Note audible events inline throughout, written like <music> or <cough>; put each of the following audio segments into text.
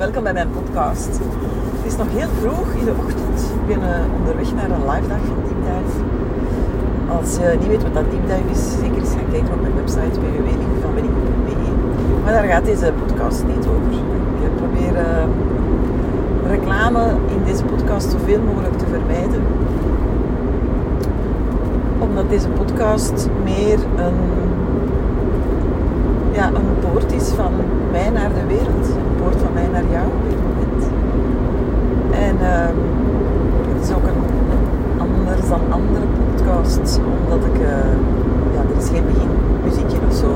welkom bij mijn podcast. Het is nog heel vroeg in de ochtend. Ik ben uh, onderweg naar een live dag van Deep Dive. Als je niet weet wat dat Deep Dive is, zeker eens gaan kijken op mijn website www.vanbenning.be. Maar daar gaat deze podcast niet over. Ik probeer uh, reclame in deze podcast zoveel mogelijk te vermijden. Omdat deze podcast meer een ja, een poort is van mij naar de wereld. Een poort van mij naar jou op dit moment. En uh, het is ook een, anders dan andere podcasts, omdat ik, uh, ja, er is geen beginmuziekje of zo.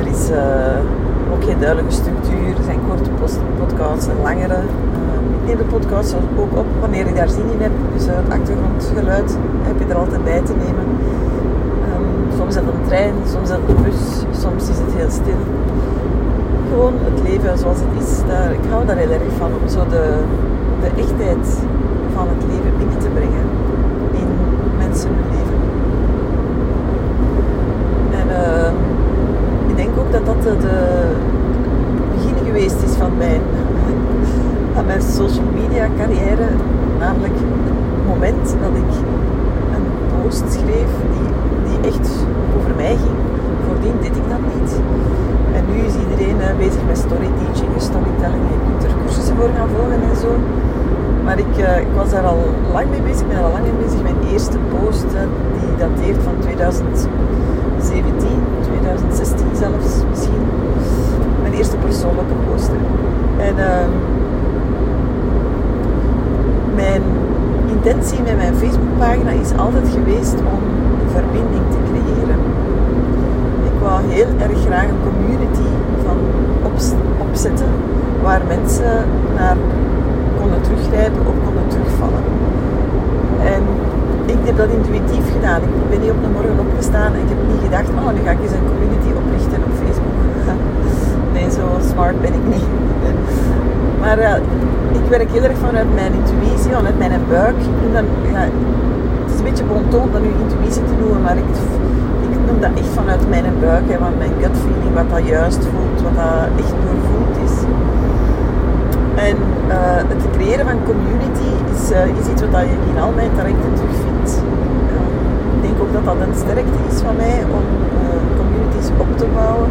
Er is uh, ook geen duidelijke structuur, er zijn korte podcasts en langere. Uh, ik neem de podcast ook op wanneer ik daar zin in heb, dus het achtergrondgeluid heb je er altijd bij te nemen soms is het een trein, soms het een bus, soms is het heel stil. Gewoon het leven zoals het is. Daar, ik hou daar heel erg van om zo de, de echtheid van het leven binnen te brengen in mensen hun leven. En uh, ik denk ook dat dat de, de begin geweest is van mijn, van mijn social media carrière. Namelijk het moment dat ik een post schreef die echt over mij ging. Voordien deed ik dat niet. En nu is iedereen uh, bezig met story teaching en storytelling. Je kunt er cursussen voor gaan volgen en zo. Maar ik, was daar al lang mee bezig. Ik ben al lang mee bezig. Mijn eerste post die dateert van 2017, 2016 zelfs misschien. Mijn eerste persoonlijke post. En ehm, mijn intentie met mijn Facebookpagina is altijd geweest om verbinding te creëren. Ik wou heel erg graag een community van opzetten waar mensen naar konden teruggrijpen of konden terugvallen. En ik heb dat intuïtief gedaan. Ik ben niet op de morgen opgestaan en ik heb niet gedacht, oh nu ga ik eens een community oprichten op Facebook. <laughs> Nee, zo smart ben ik niet. <laughs> Maar ik werk heel erg vanuit mijn intuïtie, vanuit mijn buik. En dan, ja, een beetje bonton dan nu intuïtie te noemen, maar ik, ik noem dat echt vanuit mijn buik, hè, van mijn gut feeling, wat dat juist voelt, wat dat echt doorvoeld is. En uh, het creëren van community is, is iets wat je in al mijn trajecten terugvindt. Uh, ik denk ook dat dat een sterkte is van mij om communities op te bouwen.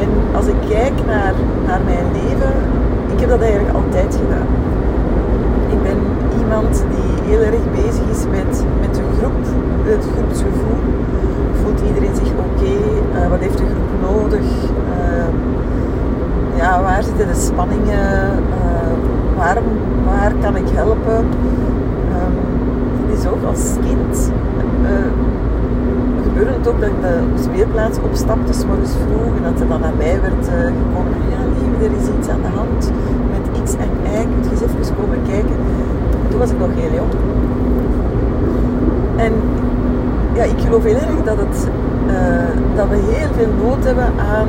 En als ik kijk naar, naar mijn leven, ik heb dat eigenlijk altijd gedaan. Ik ben iemand die heel erg bezig is met, met de groep, het groepsgevoel. Voelt iedereen zich oké? Wat heeft de groep nodig? Ja, waar zitten de spanningen? Uh, waar, waar kan ik helpen? Um, is ook als kind gebeurde het ook dat ik de speelplaats opstapte, s morgens vroeg, en dat er dan naar mij werd gekomen, ja lieve, er is iets aan de hand met X en Y, kun je eens even komen kijken toen was ik nog heel jong. En ja, ik geloof heel erg dat, het, uh, dat we heel veel nood hebben aan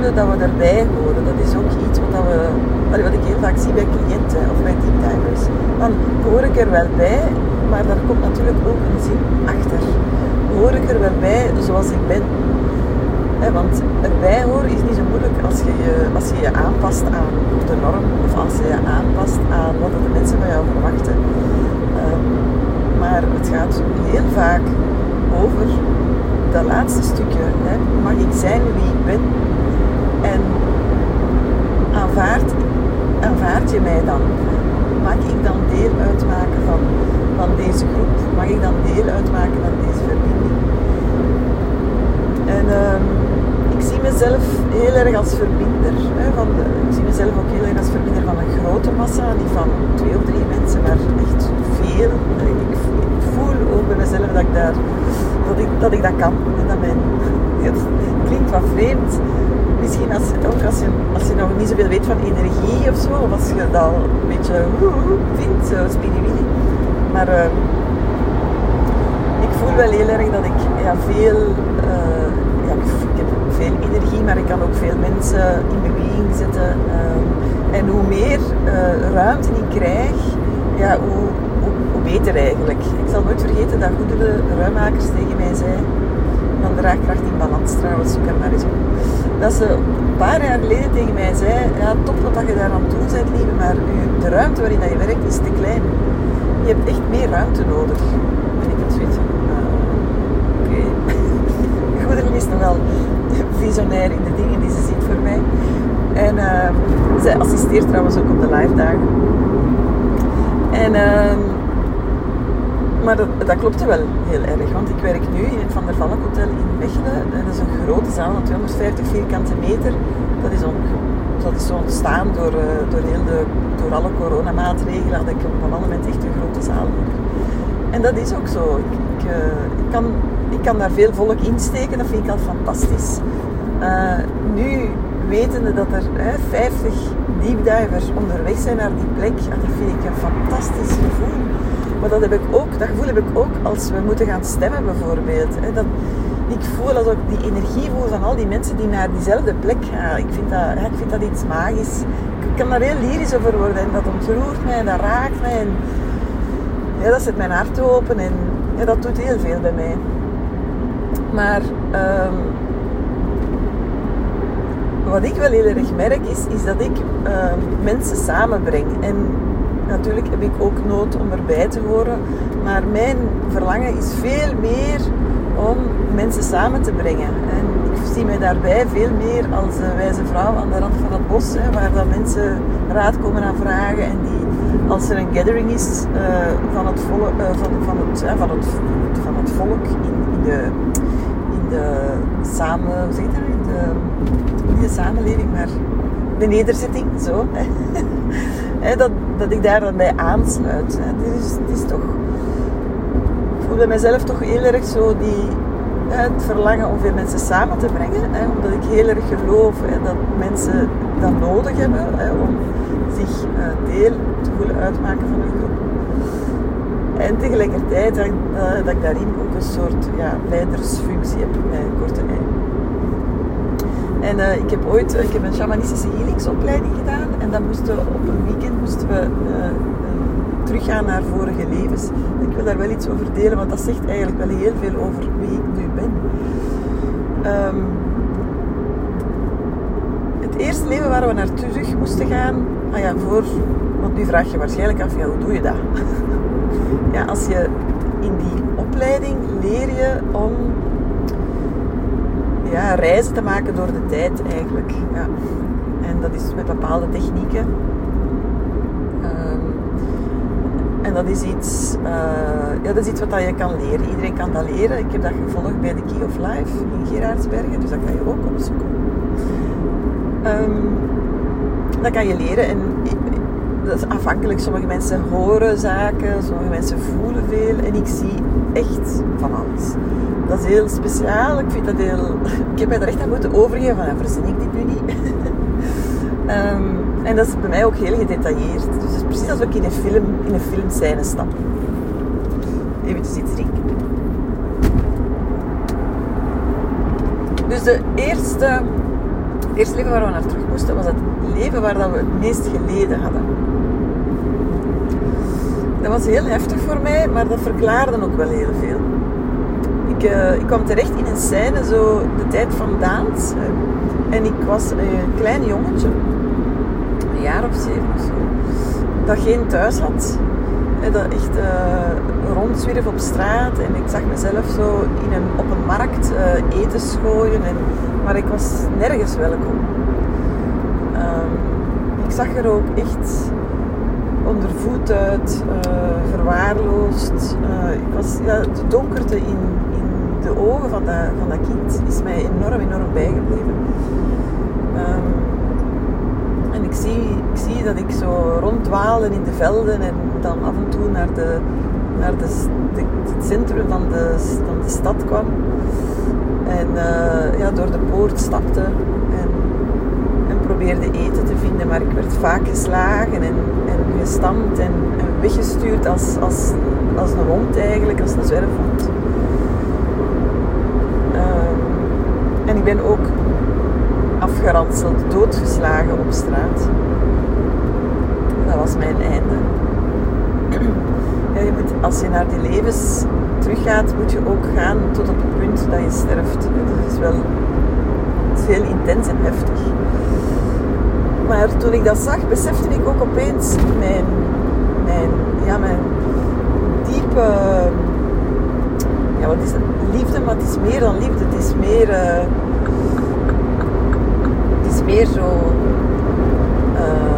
dat we erbij horen. Dat is ook iets wat, ik heel vaak zie bij cliënten of bij deepdivers. Dan hoor ik er wel bij, maar daar komt natuurlijk ook een zin achter. Hoor ik er wel bij zoals ik ben? want erbij horen is niet zo moeilijk als je je, als je, je aanpast aan de norm of als je je aanpast aan wat de mensen van jou verwachten. Ehm, maar het gaat heel vaak over dat laatste stukje. Mag ik zijn wie ik ben? En aanvaard, aanvaard je mij dan? Mag ik dan deel uitmaken van, van deze groep? Mag ik dan deel uitmaken van deze verbinding? En um, ik zie mezelf heel erg als verbinder. Hè, van de, ik zie mezelf ook heel erg als verbinder van een grote massa, niet van twee of drie mensen, maar echt veel. Ik, ik voel ook bij mezelf dat ik, daar, dat ik, dat, ik dat kan. En dat mijn, het klinkt wat vreemd. Misschien als, ook als je, als je nog niet zoveel weet van energie of zo, een beetje vindt, zo spiriwili. Maar uh, ik voel wel heel erg dat ik ja, veel... Uh, ja, ik heb veel energie, maar ik kan ook veel mensen in beweging zetten. Ehm, en hoe meer uh, ruimte ik krijg, ja, hoe, hoe, beter eigenlijk. Ik zal nooit vergeten dat goede ruimmakers tegen mij zei. Van draagkracht in balans trouwens, zoek er maar eens op. Dat ze een paar jaar geleden tegen mij zei, ja top wat je daar aan het doen bent lieve, maar de ruimte waarin je werkt is te klein. Je hebt echt meer ruimte nodig. En ik had zoiets van, uh, oké. <laughs> Okay. is nog wel visionair in de dingen die ze ziet voor mij. En uh, zij assisteert trouwens ook op de live dagen. En, uh, maar dat, dat klopte wel heel erg, want ik werk nu in het Van der Valk Hotel in Mechelen. Dat is een grote zaal van 250 vierkante meter. Dat is, on, dat zo ontstaan door, uh, door, de, door alle coronamaatregelen. Dat ik op een moment echt een grote zaal. En dat is ook zo. Ik, uh, ik, kan, ik kan daar veel volk insteken, dat vind ik al fantastisch. Uh, nu wetende dat er hè, 50 diepdivers onderweg zijn naar die plek, dat vind ik een fantastisch gevoel. Maar dat, heb ik ook, dat gevoel heb ik ook als we moeten gaan stemmen bijvoorbeeld. Dat, ik voel als ik die energie voel van al die mensen die naar diezelfde plek gaan. Ik vind dat, ik vind dat iets magisch. Ik kan daar heel lyrisch over worden en dat ontroert mij en dat raakt mij. En, ja, dat zet mijn hart open en ja, dat doet heel veel bij mij. Maar um, wat ik wel heel erg merk is, is dat ik uh, mensen samenbreng. En natuurlijk heb ik ook nood om erbij te horen. Maar mijn verlangen is veel meer om mensen samen te brengen. En ik zie mij daarbij veel meer als een wijze vrouw aan de rand van het bos, hè, waar dan mensen raad komen aan vragen en die, als er een gathering is van, het volk, in, de, de samen, zeg de de samenleving, maar de nederzetting, zo. <laughs> Dat, dat ik daar dan bij aansluit. Is, het is toch... Voel bij mezelf toch heel erg zo die, het verlangen om veel mensen samen te brengen. Omdat ik heel erg geloof dat mensen dat nodig hebben om zich uh, deel te voelen uitmaken van een groep. En tegelijkertijd dat, dat ik daarin ook een soort ja, leidersfunctie heb met korte eind. En uh, ik heb ooit ik heb een shamanistische healingsopleiding gedaan. En dan moesten op een weekend moesten we teruggaan naar vorige levens. Ik wil daar wel iets over delen, want dat zegt eigenlijk wel heel veel over wie ik nu ben. Um, het eerste leven waar we naar terug moesten gaan, ah ja, voor, want nu vraag je waarschijnlijk af, ja, hoe doe je dat? <laughs> ja, als je in die opleiding leer je om ja, reizen te maken door de tijd eigenlijk. Ja. En dat is met bepaalde technieken. Um, en dat is iets, uh, ja, dat is iets wat je kan leren. Iedereen kan dat leren. Ik heb dat gevolgd bij de Key of Life in Gerardsbergen, dus dat kan je ook opzoeken. Um, dat kan je leren en dat is afhankelijk. Sommige mensen horen zaken, sommige mensen voelen veel en ik zie echt van alles dat is heel speciaal. Ik vind dat heel... <laughs> Ik heb mij er echt aan moeten overgeven van, verzin ik dit nu? <laughs> um, en dat is bij mij ook heel gedetailleerd. Dus het is precies alsof ik in een film, in een filmscène stap. Even iets drinken. Dus de eerste, het eerste leven waar we naar terug moesten, was het leven waar dat we het meest geleden hadden. Dat was heel heftig voor mij, maar dat verklaarde ook wel heel veel ik, uh, ik kwam terecht in een scène, zo de tijd van Daans. en ik was een klein jongetje, zeven zo, dat geen thuis had. Dat echt uh, rondzwierf op straat. En ik zag mezelf zo in een, op een markt uh, eten schooien. En, maar ik was nergens welkom. Um, ik zag er ook echt onder voet uit, uh, verwaarloosd. Uh, ik was, ja, de donkerte in, de ogen van dat, van dat kind is mij enorm, enorm bijgebleven. Um, en ik zie, ik zie dat ik zo ronddwalen in de velden en dan af en toe naar, de, naar het centrum van de, de stad kwam. En uh, ja, door de poort stapte en, en probeerde eten te vinden. Maar ik werd vaak geslagen en, en gestampt en, weggestuurd als, als, als een hond eigenlijk, als een zwerfhond. En ik ben ook afgeranseld, doodgeslagen op straat. Was mijn einde. Ja, je moet, als je naar die levens teruggaat, moet je ook gaan tot op het punt dat je sterft. Dat is wel heel intens en heftig. Maar toen ik dat zag, besefte ik ook opeens mijn, mijn, ja, mijn diepe. Ja, wat is het? Liefde, maar het is meer dan liefde. Het is meer. Uh, het is meer zo. Uh,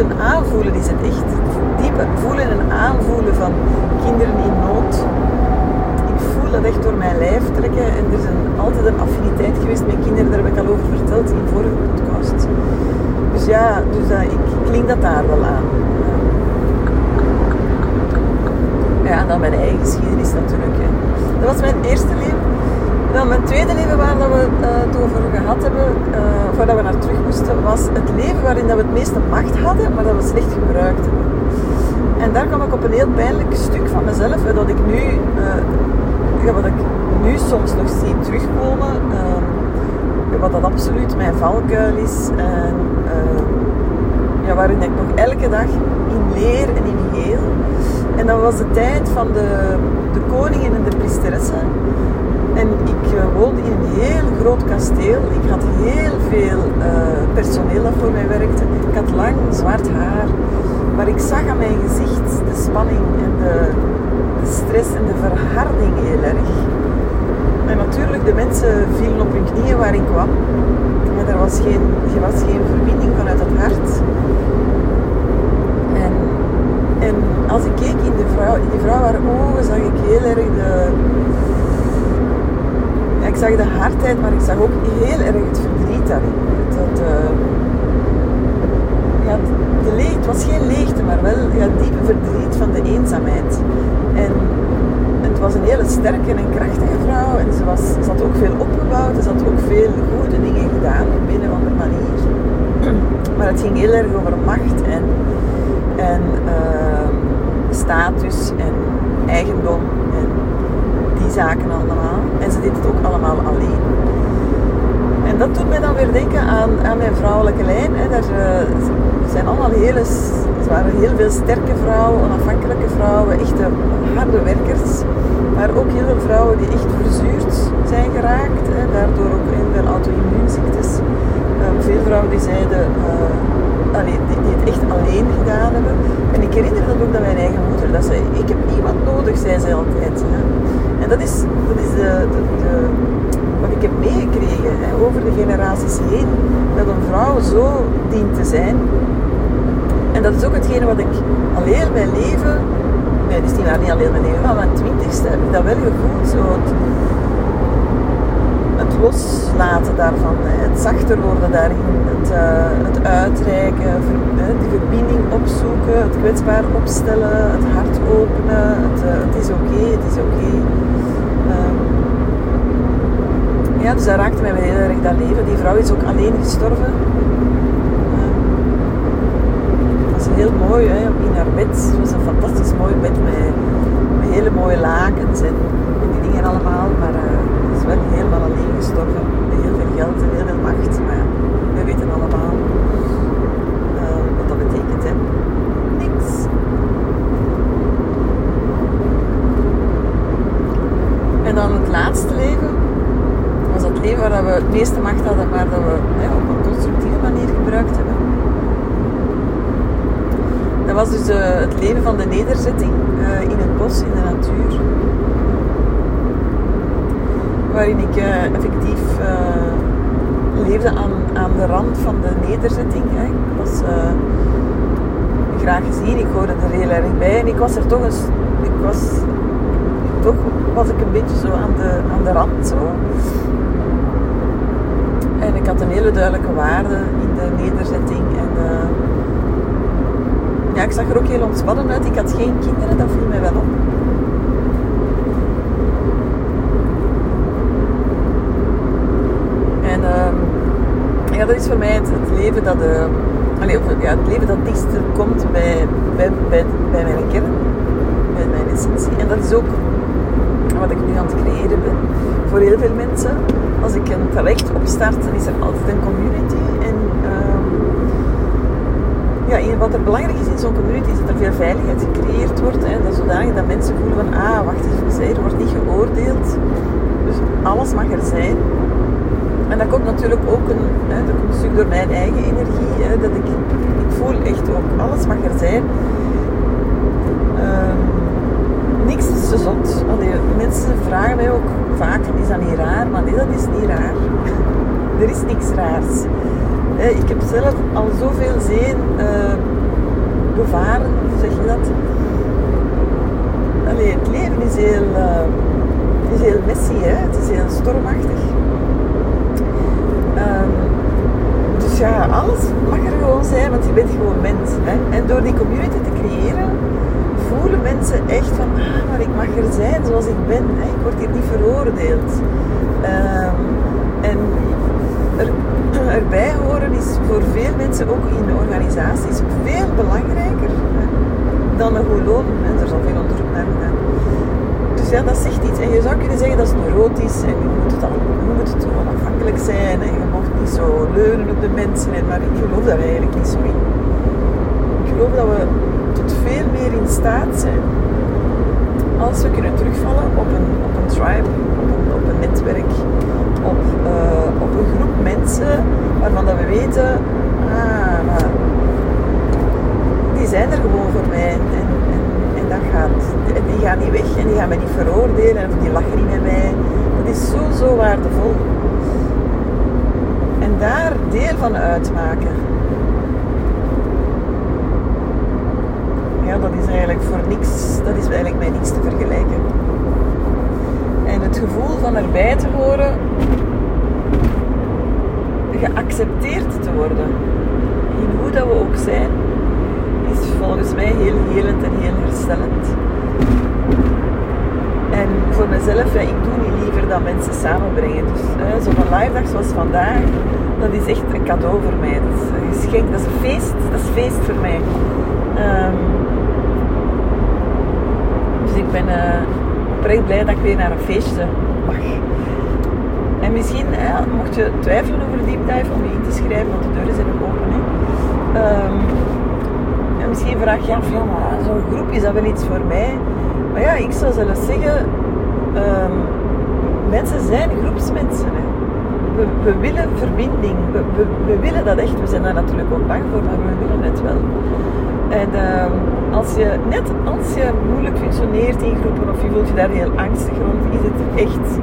voelen, aanvoelen is het echt. Diepe voelen en aanvoelen van kinderen in nood. Ik voel dat echt door mijn lijf trekken. En er is een, altijd een affiniteit geweest met kinderen, daar heb ik al over verteld in vorige podcast. Dus ja, dus, ik klink dat daar wel aan. Ja, dan mijn eigen geschiedenis natuurlijk. Dat was mijn eerste leven. Dan mijn tweede leven waar dat we uh, het over gehad hebben, uh, voordat we naar terug moesten, was het leven waarin dat we het meeste macht hadden, maar dat we slecht gebruikt. En daar kwam ik op een heel pijnlijk stuk van mezelf, dat ik nu, uh, ja, wat ik nu soms nog zie terugkomen, wat dat absoluut mijn valkuil is. En, ja, waarin ik nog elke dag in leer en in heel. En dat was de tijd van de, de koningen en de priesteressen. En ik uh, woonde in een heel groot kasteel. Ik had heel veel uh, personeel dat voor mij werkte. Ik had lang zwart haar. Maar ik zag aan mijn gezicht de spanning en de, de stress en de verharding heel erg. En natuurlijk, de mensen vielen op hun knieën waar ik kwam. Maar er was geen, er was geen verbinding vanuit het hart. En, en als ik keek in, de vrouw, in die vrouw haar ogen, zag ik heel erg de... Zag de hardheid, maar ik zag ook heel erg het verdriet daarin. Dat, uh, ja, de het was geen leegte, maar wel ja, diepe verdriet van de eenzaamheid. En het was een hele sterke en krachtige vrouw. En ze, was, ze had ook veel opgebouwd. Ze had ook veel goede dingen gedaan op een of andere manier. <clears throat> Maar het ging heel erg over macht en, en uh, status en eigendom en zaken allemaal. En ze deed het ook allemaal alleen. En dat doet mij dan weer denken aan, aan mijn vrouwelijke lijn. Hè. Daar uh, zijn allemaal hele, waren heel veel sterke vrouwen, onafhankelijke vrouwen, echte harde werkers. Maar ook heel veel vrouwen die echt verzuurd zijn geraakt. Hè. Daardoor ook heel veel auto-immuunziektes. Uh, veel vrouwen die zeiden, uh, allee, die, die, het echt alleen gedaan hebben. En ik herinner dat ook aan mijn eigen moeder. Dat zei, ik heb iemand nodig, zei zij altijd. Hè. En dat is, dat is de, de, wat ik heb meegekregen over de generaties heen, dat een vrouw zo dient te zijn. En dat is ook hetgene wat ik al heel mijn leven, nee, dus niet waar niet al heel mijn leven, maar mijn twintigste heb ik dat wel gevoeld. Zo het, het loslaten daarvan, het zachter worden daarin, het, uh, het uitreiken, die verbinding opzoeken, het kwetsbaar opstellen, het hart openen, het, uh, het is oké, het is oké. Um, ja, dus dat raakte mij heel erg dat leven. Die vrouw is ook alleen gestorven. Um, dat was heel mooi hè, in haar bed. Het was een fantastisch mooi bed met, met hele mooie lakens en, en die dingen allemaal. Maar uh, ze is wel helemaal alleen gestorven. Met heel veel geld en heel veel macht. Maar ja, we weten allemaal uh, wat dat betekent. Hè. Niks. En dan het laatste leven was het leven waar we het meeste macht hadden, maar dat we ja, op een constructieve manier gebruikt hebben. Dat was dus uh, het leven van de nederzetting uh, in het bos, in de natuur. Waarin ik uh, effectief leefde aan, aan de rand van de nederzetting. Hè. Ik was graag gezien, ik hoorde er heel erg bij en ik was er toch eens, ik was, toch was ik een beetje zo aan de, aan de rand. Zo. En ik had een hele duidelijke waarde in de nederzetting. En uh, ja, ik zag er ook heel ontspannen uit. Ik had geen kinderen, dat viel mij wel op. En uh, ja, dat is voor mij het, leven dat... Uh, of, ja, het leven dat dichtst komt bij, bij, bij, mijn kern. Bij mijn essentie. En dat is ook wat ik nu aan het creëren ben. Voor heel veel mensen als ik een traject opstart, dan is er altijd een community. En uh, ja, wat er belangrijk is in zo'n community is dat er veel veiligheid gecreëerd wordt. En dat zodanig dat mensen voelen van, ah, wacht even, er wordt niet geoordeeld. Dus alles mag er zijn. En dat komt natuurlijk ook een, hè, komt door mijn eigen energie. Hè, dat ik, ik voel echt ook, alles mag er zijn. Um, niks is te zot. Allee, mensen vragen mij ook vaak, is dat niet raar? Maar nee, dat is niet raar. <laughs> er is niks raars. ik heb zelf al zoveel zeen uh, bevaren, hoe zeg je dat? Allee, het leven is heel, uh, is heel messy, hè? het is heel stormachtig. Um, dus ja, alles mag er gewoon zijn, want je bent gewoon mens. Hè? En door die community te creëren, voelen mensen echt van, ah, maar ik mag er zijn zoals ik ben. Hè? Ik word hier niet veroordeeld. Um, en er, <clears throat> erbij horen is voor veel mensen ook in organisaties veel belangrijker dan een goed loon. Er is al veel onderzoek naar gedaan. Ja, dat zegt iets. En je zou kunnen zeggen dat is neurotisch en je moet het, je moet het onafhankelijk zijn en je mag niet zo leunen op de mensen. Maar ik geloof daar eigenlijk niet zo in. Ik geloof dat we tot veel meer in staat zijn als we kunnen terugvallen op een, op een tribe, op een, netwerk, op, uh, op een groep mensen waarvan dat we weten, ah, die zijn er gewoon voor mij en, en, en dat gaat, en die gaan niet weg en die gaan mij niet veroordelen en die lachen niet met mij. Dat is zo, zo waardevol. En daar deel van uitmaken. ja, dat is eigenlijk voor niks, dat is eigenlijk bij niks te vergelijken. En het gevoel van erbij te horen, geaccepteerd te worden in hoe dat we ook zijn, is volgens mij heel helend en heel herstellend. En voor mezelf, ik doe niet liever dat mensen samenbrengen. Dus zo'n live dag zoals vandaag, dat is echt een cadeau voor mij. Dat is een dat is een feest, dat is feest voor mij. Um, dus ik ben uh, blij dat ik weer naar een feestje mag. En misschien, mocht je twijfelen over Deep Dive, om je in te schrijven, want de deuren zijn nog open. Hè. Um, en misschien vraag je af, ja, maar zo'n groep, is dat wel iets voor mij? Maar ja, ik zou zelfs zeggen, um, mensen zijn groepsmensen. Hè. We, willen verbinding, we, we, willen dat echt. We zijn daar natuurlijk ook bang voor, maar we willen het wel. En um, als je, net als je moeilijk functioneert in groepen of je voelt je daar heel angstig rond, is het echt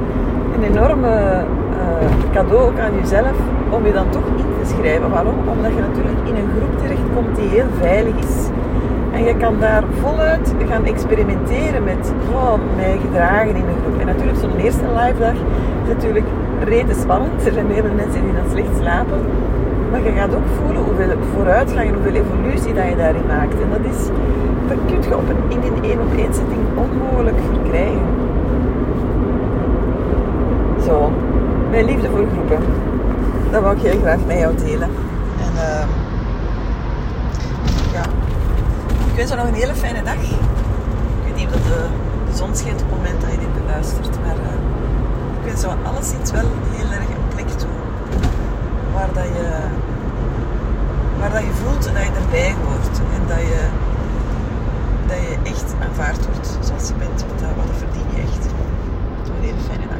een enorme uh, cadeau ook aan jezelf om je dan toch in te schrijven. Waarom? Omdat je natuurlijk in een groep terechtkomt die heel veilig is. En je kan daar voluit gaan experimenteren met oh, mij gedragen in een groep. En natuurlijk zo'n eerste live dag is natuurlijk rete spannend. Er zijn heel mensen die dan slecht slapen. Maar je gaat ook voelen hoeveel vooruitgang en hoeveel evolutie dat je daarin maakt. En dat is, dat kun je op een, in een één op één zitting onmogelijk verkrijgen. Zo, mijn liefde voor groepen. Dat wou ik heel graag met jou delen. En uh, ja, ik wens je nog een hele fijne dag. Ik weet niet of de, de zon schijnt op het moment dat je dit beluistert, maar uh, ik wens zo alleszins wel heel erg een plek toe waar dat je, waar dat je voelt dat je erbij hoort en dat je, dat je echt aanvaard wordt zoals je bent. Want dat, dat verdien je echt. Een hele fijne dag.